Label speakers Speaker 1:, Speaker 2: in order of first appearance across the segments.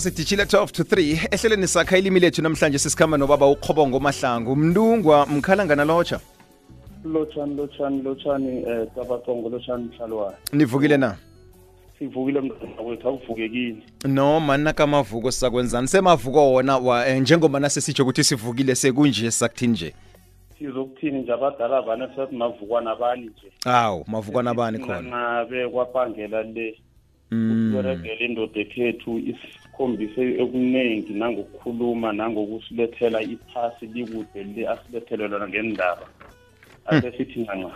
Speaker 1: sidishile 12 to 3 ehleleni sakha ilimi lethu namhlanje sisikhamba nobaba uqhobongo mahlangu mndungwa mkhalangana lotsha?
Speaker 2: Lotshani lotshani lotshani eh cabacongo lotshani mhlalwane.
Speaker 1: Nivukile na?
Speaker 2: Sivukile mntwana wethu awuvukekile.
Speaker 1: Noma nakamavuko sisakwenzani semavuko wona wa eh, njengoba nasesitsho ukuthi sivukile sekunje sakuthini nje?
Speaker 2: Sizokuthini nje? Abadala vane sathi mavukwana bani nje?
Speaker 1: Awu mavukwana bani khona?
Speaker 2: Nabe kwabangela le.
Speaker 1: Mm,
Speaker 2: ukuberegela indoda ekhethu isikhombise okuningi nangokukhuluma nangokusilethela iphasi likude le asilethele lona ngendaba. Ase sithi ncanca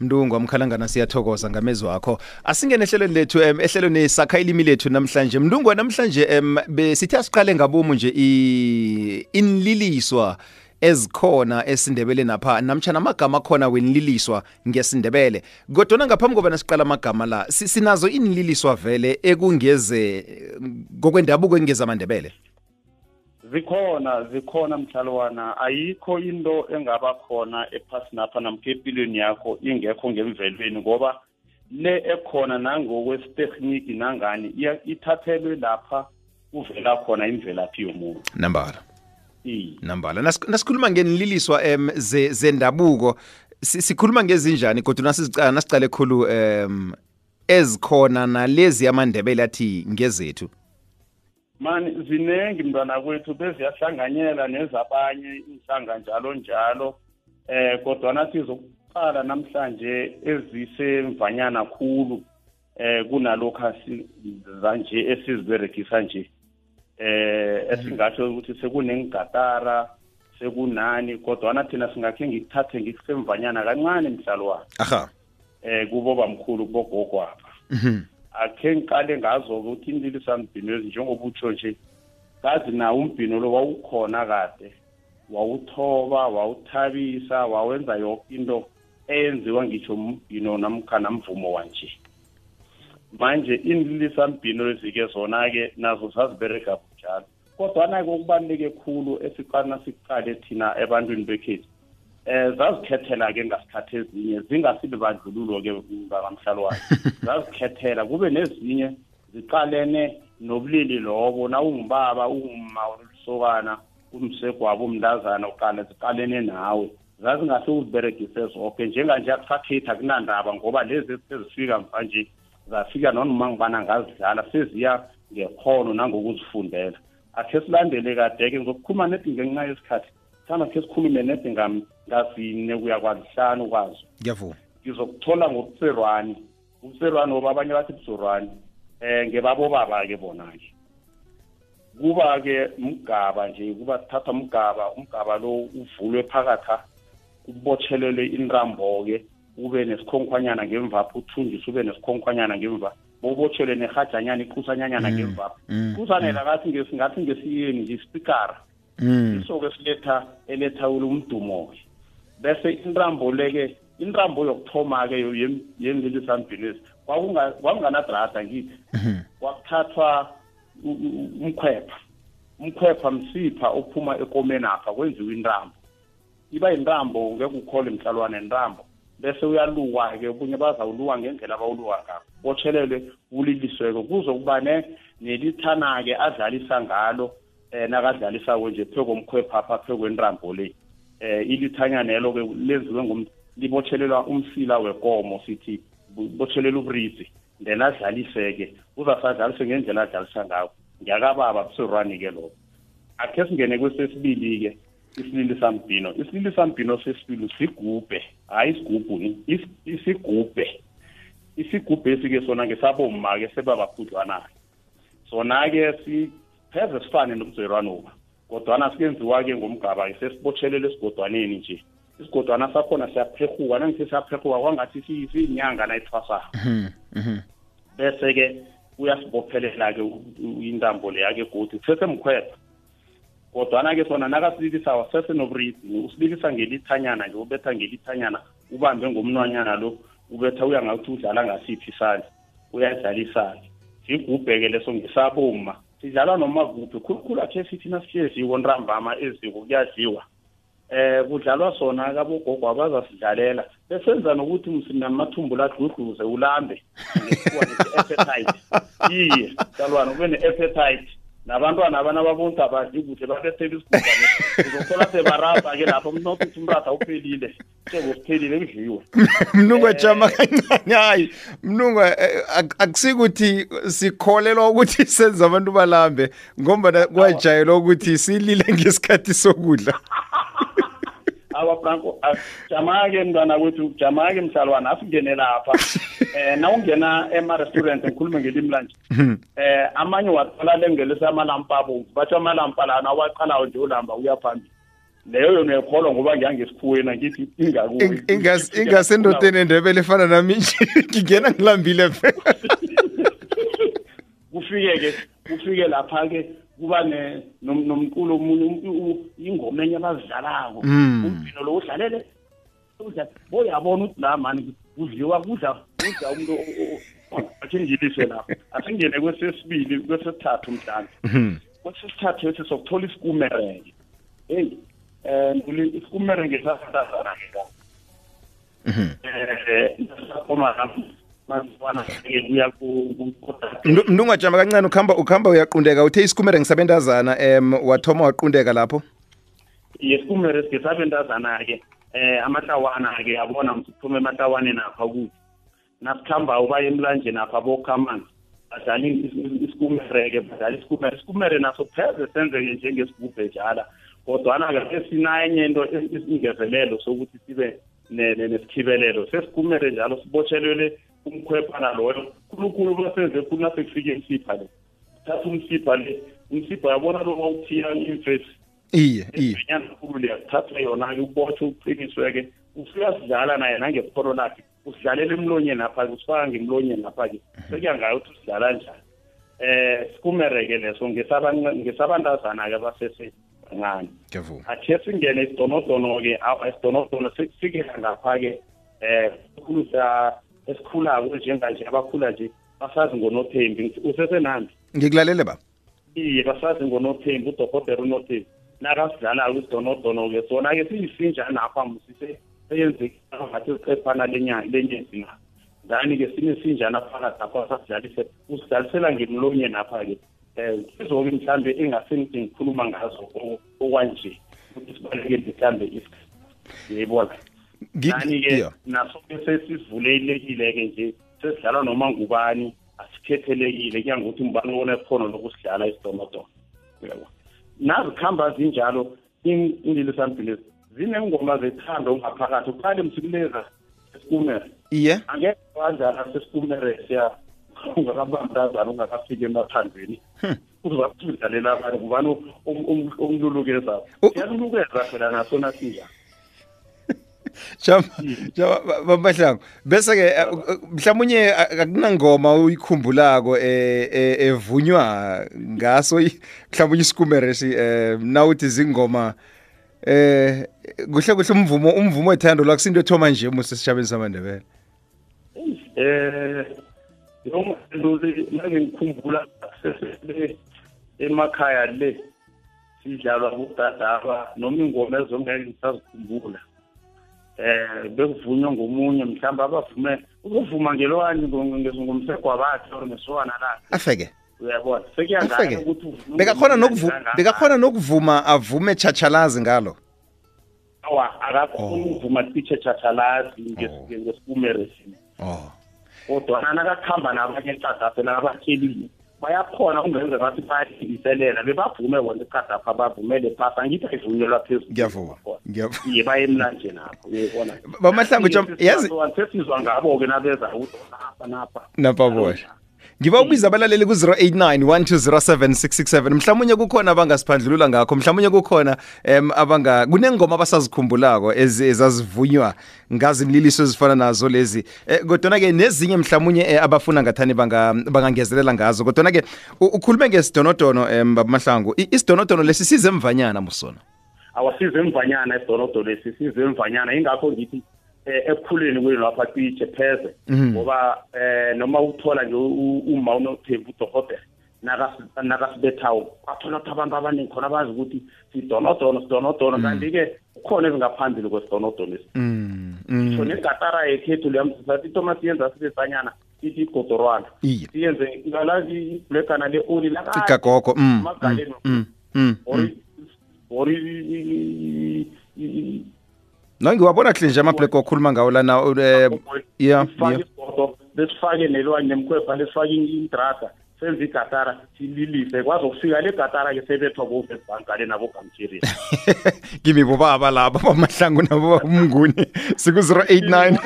Speaker 1: mndungwa mkhalangana siyathokoza ngamezwi wakho. Asingene ehlelweni lethu em ehlelweni sakha ilimi lethu namhlanje. Mndungwa namhlanje em besithi asiqale ngabomu nje i- inliliswa. Ezikhona esindebele napha namtshana amagama akhona wenililiswa ngesindebele. Kodwana ngaphambi koba nasiqala amagama la sinazo inililiswa vele ekungeze ngokwendabuko engeza amandebele?
Speaker 2: Zikhona zikhona mhlalwana ayikho into engaba khona ephasinapha namkha empilweni yakho ingekho ngemvelweni ngoba le ekhona nangokwesitehniki nangani ithathelwe lapha kuvela khona imvelaphi yomuntu.
Speaker 1: Nambala nambala. Nas- nasikhuluma ngenliliswa em ze- zendabuko. Si- sikhuluma ngezinjani kodwa nasizicala nasicale khulu em ezikhona nalezi amandebele athi ngezethu?
Speaker 2: Mani zinengi mntwana kwethu beziyahlanganyela nezabanye inhlanga njalo njalo eh kodwana sizokuqala namhlanje ezisemvanyana khulu eh kunalokhu asi- zanje esiziberegisa nje. Eh esingatsho ukuthi sekunengigatara sekunani kodwana thina singakhe ngikuthathe ngikusemvanyana kancane mhlalwane
Speaker 1: aha.
Speaker 2: Eh kubo bamkhulu kubogogo apha
Speaker 1: Mhm.
Speaker 2: akhe ngiqale ngazo ukuthi inlilisambhino lezi njengoba utsho nje kazi nawo umbhino lo wawukhona kade? Wawuthoba wawuthabisa wawenza yonke into eyenziwa ngisho umbhino namkhana mvumo wanje. Manje inlilisambhino lezi-ke zona-ke nazo saziberega bunjalo kodwana-ke okubaluleke khulu esiqana sikuqale thina ebantwini bekhethu um zazikhethela-ke ngasikhathi ezinye zingasibe bandlululo-ke ngakamhlalwane zazikhethela kube nezinye ziqalene nobulili lobo na ungubaba unguma ulisokana umsegwabo umntazana uqale ziqalene nawe. Zazingahle uziberegise zonke njenganje akusakhethi akunandaba ngoba lezi sezifika mvanje zafika nonoma ngibana ngazidlala seziya ngekhono nangokuzifundela. Akhe silandele kadeke ngizokukhuluma nedi ngenxa yesikhathi. Thanda khe sikhulume nedi ngam- ngazine kuya kwanhlanu kwazo.
Speaker 1: Ngiyavuma.
Speaker 2: Ngizokuthola ngokuserwani ubuserwani ngoba abanye bathi buserwani um ngebabobaba-ke bona-ke. Kuba-ke mgaba nje kuba thatha mgaba umgaba lo uvulwe phakatha kubotshelelwe intambo-ke ube nesikhonkwane ngemvapha uthunjise ube nesikhonkwane ngemva. Bobotshelwe nerhajanyana iqusanyanyana ngemvapha
Speaker 1: mm,
Speaker 2: kusanela kathi ngesi- ngathi ngesiyeni nje ispikara.
Speaker 1: Mm.
Speaker 2: isoke siletha eletha umdumo-ke bese intambo leke intambo yokuthoma-ke yenlilisambhinesi kwakunganadrada ngithi.
Speaker 1: Mhm.
Speaker 2: kwakuthathwa umkhwepha umkhwepha msipha ophuma ekomeni apha kwenziwa intambo. Iba yintambo ngeke ukhole mhlalwane ntambo bese uyalukwa-ke obunye bazawuluka ngendlela abawuluka ngabo botshelelwe ulilisweko kuzokuba ne nelithana-ke adlalisa ngalo eh nakadlalisako nje phezu komkhwepha apha phezu kwentambo le. Eh ilithanyanelo-ke lenziwe libotshelelwa umsila wekomo sithi botshelela ubrisi then adlalise-ke uzasadlalise ngendlela adlalisa ngayo. Ngiyakababa buserwani-ke lokho. Akhe singene kwesesibili-ke isilili sambhino isilili sambhino sesibili sigubhe. Hayi isigubhu is- isigubhe isigubhe esike sona ngesabomma-ke sebabakhudlwana-ke sona-ke sipheze sifane nomzerwanoba kodwana sikenziwa-ke ngomgaba-ke sesibotshelele esigodwaneni nje isigodwana sakhona siyaphehuka nangithi siyaphehuka kwangathi si- siyinyanga nayithwasako
Speaker 1: Mhm. Mhm.
Speaker 2: bese-ke uyasibophelela-ke intambo leya-ke godi sesemkhwepha kodwana-ke sona nakasililisako sesenobridi usililisa ngelithanyana nje ubetha ngelithanyana ubambe ngomnwanyana lo ubetha uya ngakuthi udlala ngasiphi isandla uyadlalisake sigubheke leso ngesaboma sidlala noma kuphi khulukhulu akhe sithi nasihleziko ntambama eziko kuyadliwa. Eh kudlalwa sona kabogogo abazasidlalela besenza nokuthi msinamathumbu ladludluze ulambe. Ngesikhuwa nesi appetite iye salwana ube ne-appetite. Nabantwana abana babonta abadli kuhle babethela isigubane uzothola sebarasa-ke lapho umnotho uthi umratha uphelile sebo siphelile kudliwe
Speaker 1: mnungu ajama kancane hayi. Mnungu eh, ak- akusikuthi sikholelwa ukuthi senze abantu balambe ngoba kwajayelwa ukuthi silile ngesikhathi sokudla.
Speaker 2: Awa franco ah, jama-ke mntwana kwethu jama-ke mhlalwana asingene lapha eh nawungena ema-restaurant ngikhulume ngelimi lanje. Eh amanye wathola lengelisa amalampa abomvu batsho amalampa lana awaqalayo nje ulamba uya phambili. Leyo yona uyakholwa ngoba ngiyangesikhuweni angithi ingakuwe
Speaker 1: Ing- ingas- ingasendodeni endebele efana nami nje ngingena ngilambile phela
Speaker 2: kufike-ke kufike lapha-ke kuba ne- nom- nomculo omunye um- u- ingoma enye abazidlalako.
Speaker 1: Mm.
Speaker 2: umbhino lo udlalele udla boyabona ukuthi la mani kudliwa kudla kudla umuntu o- o- o- akhe ngilise lapho. Asingene kwesesibili kwesesithathu mhlawumbe kwesesithathu esi sokuthola isikumerenge heyi um isikumerenge sasatazana-ke ka
Speaker 1: Mhm.
Speaker 2: um sakoma masibona kuya
Speaker 1: Mndu- mntungu ajama kancane ukuhamba ukuhamba uyaqundeka. Uthe isikumere ngisabentazana em wathoma waqundeka lapho?
Speaker 2: Yesikumere sike sabentazana-ke eh amatlawana-ke yabona msiphume ematlawaneni apha kuthi nasikhamba uba emlanjeni apha bokha amanzi. Badlala isikumere-ke badlala isikumere isikumere naso pheze senzeke njengesigubhe njala kodwana-ke esinenye into isingezelelo sokuthi sibe ne- ne- nesikhibelelo. Sesikumere njalo sibotshelele umkhwephana loyo. Khulukhulu basenze khulu nasekufike imsipha le. Thatha umsipha le. Umsipha yabona lo wawuthiya imfesi
Speaker 1: iye iye.
Speaker 2: Inyana khulu liyakuthatha yona-ke ubotshwe uqiniswe-ke usuyasidlala naye nangekholo lakhe usidlalela emlonyeni apha-ke usifaka ngemlonyeni apha-ke sekuya ngayo ukuthi usidlala njani. Eh sikumere-ke leso ngesabantazana-ke basese bancane.
Speaker 1: Ngiyavuma
Speaker 2: singene isidonodono-ke isidonodono sikela ngapha-ke eh khulu esikhulako njenganje abakhula nje basazi ngonothembi. Usesenandi
Speaker 1: ngikulalele ba?
Speaker 2: Iye basazi ngonothembi udokotela unothembi. Nakasidlala-ko isidonodono-ke sona-ke siyisinjana apha msise seyenzekile ngathi siqephana lenyezi na ngani-ke sinesinjana phakathi apha sasidlalise usidlalisela ngemlonye napha-ke. Um izo-ke mhlawumbe engasengithi ngikhuluma ngazo okwanje ukuthi sibalekele mhlawumbe isikhathi yayibona
Speaker 1: Ngi-
Speaker 2: nani-ke naso-ke sesivulelekile-ke nje sesidlala noma ngubani asikhethelekile kuya ngokuthi ngubani onekhono lokusidlala isidonodono uyabona nazikuhamba zinjalo in- indilisambilezi zinengoma zethando ngaphakathi uqale msikuleza esikumere.
Speaker 1: Iye.
Speaker 2: Angeke wadlala sesikumere siya ungakabamntazana ungakafiki emathandweni. Uzakudlalela abanye ngubani omlulukezako
Speaker 1: U-
Speaker 2: siyalulukeza phela nasona sinjani
Speaker 1: Jama jama bamahlangu bese ke mhlawumnye akunangoma uyikhumbulako eh eh, evunywa ngaso mhlawumnye isikumere si eh nawuthi zingoma eh kuhle kuhle umvumo umvumo wethando la kusinto ethoma nje musi sishabeni samandebele.
Speaker 2: Eh yoma nake ngikhumbula emakhaya le sidlalwa kudadaba noma ingoma ezongeke ngisazikhumbula. Eh bekuvunywa ngomunye mhlawumbe abavume ukuvuma ngelwani ngomsegwa bakhe or ngesokana lakhe.
Speaker 1: Afeke.
Speaker 2: Uyabona. Sekuyangani
Speaker 1: afeke
Speaker 2: ukuthi uvume
Speaker 1: bekakhona
Speaker 2: ngomnye
Speaker 1: nokuvuma
Speaker 2: kangangani.
Speaker 1: bekakhona nokuvuma avume chachalazi ngalo.
Speaker 2: Awa akakhona ukuvuma tiche chathalazi
Speaker 1: Oh.
Speaker 2: ngesikumere sini
Speaker 1: oh.
Speaker 2: Kodwa nakakuhamba nabanye ecadafe nabatyelile bayakhona ungenze bathi bayadiliselela bebavume bona ecadapha bavumele phasi. Angithi ayivunyelwa phezulu
Speaker 1: ngiyavuma. Ngiyavuma.
Speaker 2: Iye baye emlanjeni apho uyebona
Speaker 1: Bamahlangu, Jam- yazi-
Speaker 2: sesizwa ngabo-ke nabeza ukuthi napha napha
Speaker 1: Napha bona. Ngiba ubiza abalaleli ku-089 1207667 mhlawumnye kukhona abangasiphandlulula ngakho mhlawumnye kukhona em abanga kunengoma abasazikhumbulako ezi- ezazivunywa ngazinliliso ezifana nazo lezi. Eh, kodwana-ke nezinye mhlawumnye eh, abafuna ngathani banga- bangangezelela ngazo. Kodwana-ke u- ukhulume ngesidonodono em babamahlangu I- isidonodono lesi size emvanyana musona?
Speaker 2: Awasize emvanyana isidonodo lesi size emvanyana ingakho ngithi eh, ekukhuleni kwenu lapha cishe pheze ngoba eh noma uthola nje uma unothembu udohotela nakasi- nakasibethawo kwathola ukuthi abantu abaningi khona bazi ukuthi sidonodono sidonodono. Kanti-ke kukhona ezingaphambili kwesidonodono esi
Speaker 1: mm.
Speaker 2: so negatara yekhethu liyamsisathi itoma siyenza sibe sanyana ithi igodorwana.
Speaker 1: Iye.
Speaker 2: Siyenze iblegana le-oli
Speaker 1: mm,
Speaker 2: Magaleni. or
Speaker 1: no ngiwabona kuhle nje amabhlek okhuluma ngawo lana uh, yeah,
Speaker 2: sifake
Speaker 1: yeah.
Speaker 2: igodo besifake nelwani nemkhwepha lesifake indrada senze igatara sililise kwazi ukufika le gatara ke sebethwa bovesbankale nabogamtshiri
Speaker 1: kimi bobaba laba bamahlangu nabo umnguni siku-089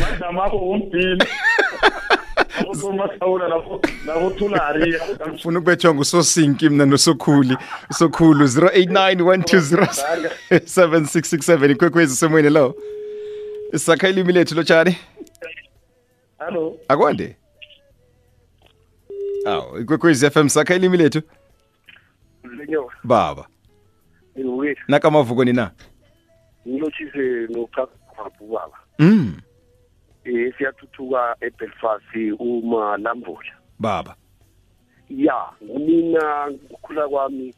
Speaker 2: madamako umbhini abosomahlawula nabothulari
Speaker 1: funa ukubethwa ngusosinki mna nosokhuli. usokhulu 0891207667 ikwekwezi semoyeni lo isakha ilimi lethu lotshani
Speaker 2: hallo
Speaker 1: akwande? Awu ikwekwezi FM sakha ilimi lethu?
Speaker 3: Lenyo
Speaker 1: baba.
Speaker 3: Ngiwe
Speaker 1: nakamavuko nina?
Speaker 3: Ngilotshise nochakwaphu baba
Speaker 1: mm
Speaker 3: eh siyathuthuka eBelfast uma lambola
Speaker 1: baba.
Speaker 3: Ya mina ukukhula kwami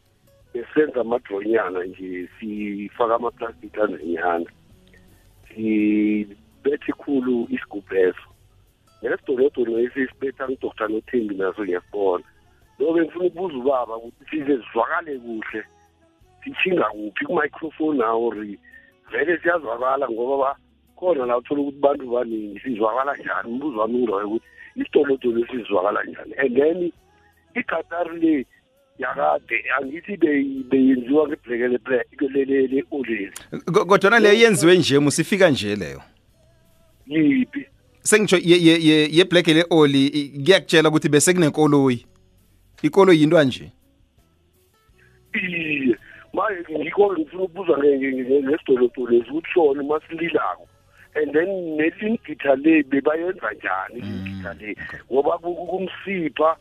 Speaker 3: besenza amadronyana nje sifaka amaplastic azinyana sibethe khulu isigubheso. Nesidonodono esisibetha ngidoktar nothembi naso ngiyasibona. Lobe ngifuna ukubuza ubaba ukuthi size sizwakale kuhle sithinga kuphi ku-microphone ri vele siyazwakala ngoba khona la uthola ukuthi bantu baningi sizwakala njani umbuzo wami ngiloyo ukuthi isitolotolo sizwakala njani and then igatari le yakade angithi beyenziwa ngebhlekelele oleli
Speaker 1: Ko- kodwana leyo yenziwe nje musifika nje leyo
Speaker 3: yiphi
Speaker 1: sengitsho ye- ye- ye- ye-black le oli kuyakutshela ukuthi bese kunenkoloyi ikoloyi yinto nje
Speaker 3: iye manje ngikho ngifuna ukubuza ngesidolotolo lesi ukuthi sona masililako and then nelingitha le bebayenza njani? Ilingitha le. Ngoba ku- kumsipha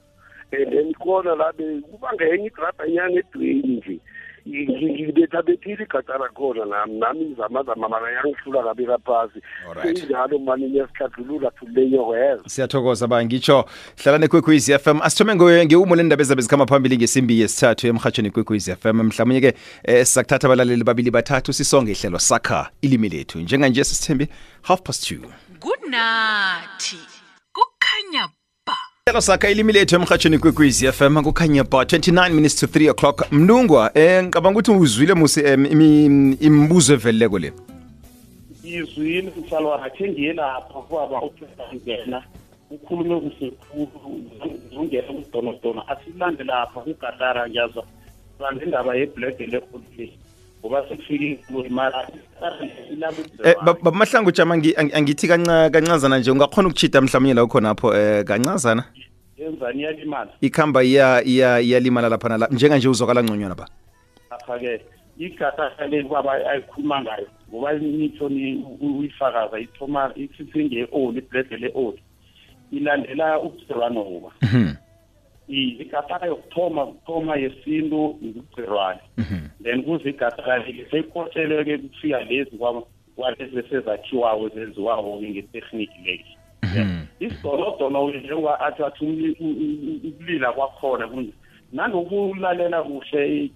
Speaker 3: and then khona la be- kuba ngenye igrabanyana edweni nje. Ngibethabethile igata lakhona nami nami ngizamazama mana yangihlula kabeka phasi injalo mani niyasihlathulula thulenyokwezo
Speaker 1: siyathokoza ba ngitsho hlala f m. Asithome ngewumo lendaba ezabe zikhama phambili ngesimbi yesithathu emhatshweni kwekwezi FM mhlawumnye ke eh, sakuthatha abalaleli babili bathathu sisonge ihlelo sakha ilimi lethu. Njenganje sisithembi half past two.
Speaker 4: Kunathi kukhanya
Speaker 1: Hlelo sakha ilimi lethu emhatshweni kwekwezi FM kukhanya ba 29 minutes to 3 o'clock. Mnungwa eh ngicabanga ukuthi uzwile musi em, imi- imibuzo eveleleko le.
Speaker 2: Izwile mhlalwana khe ngiye lapha kwaba ngena. Ukhulume kuhle khulu ngizongena kudonodono. Asilande lapha kugatara ngiyazwa. Lande indaba yebhlege le-olile ngoba sekufike mara
Speaker 1: Eh ba- baba mahlangu jama ngi- angi- angithi kanca kancazana nje ungakhona ukuchita mhlawumnye la ukhonapho eh kancazana?
Speaker 2: Yenzani iyalimala
Speaker 1: ikhamba iya iya iyalimala lapha nalapha njenganje uzwakala ngconywana ba?
Speaker 2: Apha-ke igata le kwaba ayikhuluma ngayo ngoba nitsho ni- u- uyifakaza ithoma isisenge-oli ibhlege le-oli ilandela ukugcirwanoba iye yokuthoma kuthoma yesintu ngubudlelwane mhm. then kuze ikataka-ke seyikhotheleke kufika lezi kwalezi esezakhiwawo zenziwawo-ke ngetechnique lezi. Mhm. Isidolodono-ke njengoba athi athi ukulila kwakhona kunje nanokulalela kuhle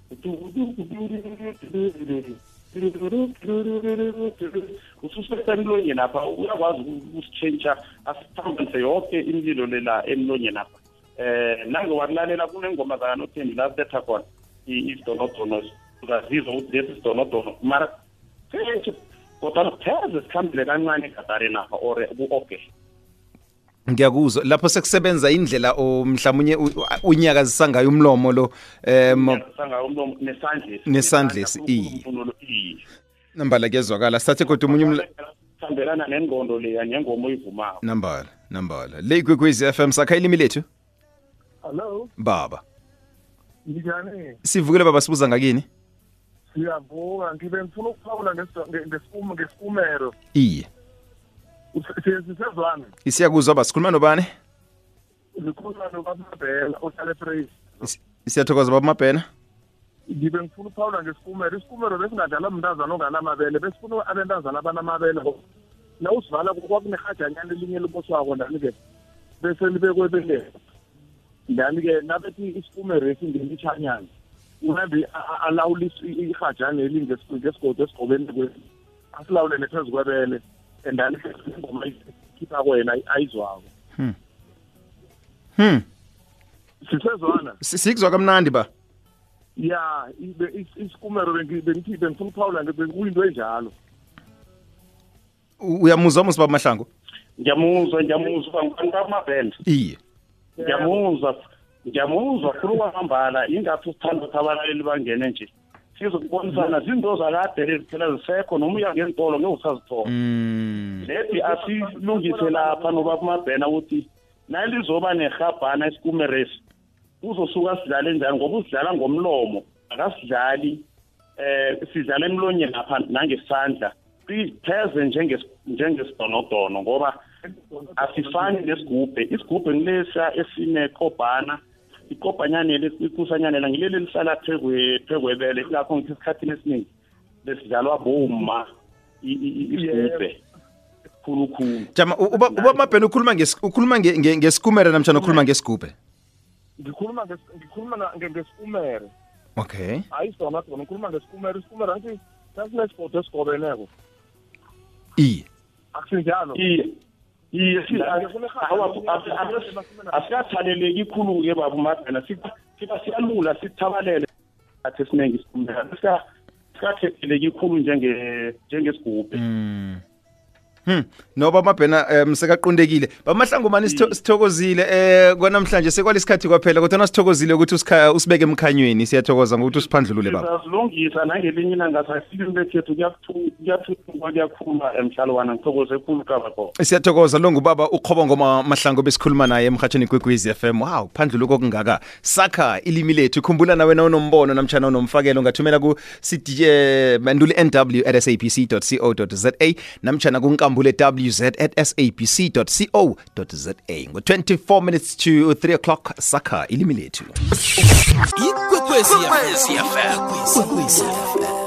Speaker 2: ususesemlonyeni apha uyakwazi ukusitshentsha asihambise yonke imlilo lela emlonyeni apha eh nangowakulalela kunengoma zakanothembi la betha khona isidonodono ungazizwa ukuthi lesi sidonodono mara seshe kodwa pheze sikhambile kancane egadareni apha or ku-oge
Speaker 1: ngiyakuzwa. Lapho sekusebenza indlela mhlawumunye unyakazisa ngayo umlomo lo
Speaker 2: um nesandlesi.
Speaker 1: Iye. Nambala kuyezwakala. Sathe kodwa umunye umla
Speaker 2: sihambelana nengondo leya nengoma oyivumako
Speaker 1: nambala nambala. Le ikwekwezi FM sakha ilimi lethu
Speaker 5: Hello,
Speaker 1: baba
Speaker 5: njani?
Speaker 1: sivukile baba sibuza ngakini
Speaker 5: Siyavuka, ngibe ngifuna ukuphawula ngesi- nge- ngesikum- ngesikumero.
Speaker 1: iye
Speaker 5: Sisezwana.
Speaker 1: isiyakuzwa ba sikhuluma nobani
Speaker 5: Ngikhuluma noBababhela ohlala ePraise.
Speaker 1: Is- siyathokoza baba mabhena
Speaker 5: Ngibe ngifuna ukuphawula ngesikumero. Isikumero besingadlalwa mntazana onganamabele, besifuna abentazana abanamabele. Na usivala kwakunehajanyana elinye liboswako ndani-ke bese libekwe ebeleni. Ndani-ke nabethi isikumero esingelitshanyana. uhambe a- a- alawule is- i- ihajana elingesigodo esigobeni kwethu asilawule nephezu kwebele and then ingoma ekhipha kwena ayizwako.
Speaker 1: Hmm.
Speaker 5: Sisezwana?
Speaker 1: Si- sikuzwa kamnandi ba.
Speaker 5: Ya ibe- is- isikumero bengi- bengithi bengifuna ukuphawula nge- bekuyinto enjalo.
Speaker 1: U- uyamuzwa musibaba mahlangu?
Speaker 2: Ngiyamuzwa ngiyamuzwa ngibani bamabhele
Speaker 1: iye.
Speaker 2: Ngiyamuzwa ngiyamuzwa khulu kwamambala. Ingathi usithanda ukuthi abalaleli bangene nje. Sizokubonisana zinto zakade phela zisekho noma uya ngentolo ngeke usazithola.
Speaker 1: Mm.
Speaker 2: Leti asilungise lapha noba kumabhena ukuthi nalizoba nehabhana esikumeresi. Uzosuka sidlale njani? Ngoba usidlala ngomlomo akasidlali eh sidlala emlonyeni apha nangesandla. Sipheze njenges- njengesidonodolo ngoba asifani nesigubhe isigubhe ngilesa esinekobhana ikobhanyane likusanyane ngileli lihlala phekwe phekwebele lapho ngithi esikhathini esiningi i- i- isigubhe. Khulukhulu
Speaker 1: jama uba uba mabhena ukhuluma nges ukhuluma nge- nge- ngesikumere namtjana ukhuluma ngesigubhe?
Speaker 5: Ngikhuluma ngikhuluma ngesikumere.
Speaker 1: Okay.
Speaker 5: Hayi sona dona ngikhuluma ngesikumere. Isikumere angithi sasinesipoti esigobeneko.
Speaker 1: Iye.
Speaker 5: Akusinjalo
Speaker 2: iye. Iye si-
Speaker 5: La- ngifuna
Speaker 2: awa-
Speaker 5: ihabhana
Speaker 2: asi- asi-
Speaker 5: elinye-
Speaker 2: asikathaleleki khulu-ke baba umabhena siba siyalula sithabalele. Athi esiningi isikhumela sikathetheleki khulu njenge- njengesigubhe.
Speaker 1: Hmm. Noba mabhena um sekaqondekile bamahlangu mani sitho- sithokozile eh kwanamhlanje sekwalesikhathi kwaphela kodwa nasithokozile ukuthi usibeke emkhanyweni siyathokoza ngokuthi usiphandlulule baba.
Speaker 2: Sizazilungisa nangelinye ilanga kuyathuthuka kuyakhuluma emhlalwana ngithokoze ekhulu kabakho.
Speaker 1: siyathokoza lo ngubaba uqhobo ngoma mahlango besikhuluma naye emhatshweni f FM wow phandlulu kokungaka sakha ilimi lethu khumbula nawe na unombono namtshana unomfakelo ungathumela ku cdj manduli nw at sabc co za namtshana kunkambule wz at sabc co za ngo-24 minutes to 3 o'clock sakha ilimi lethu
Speaker 6: ikwekwezi fm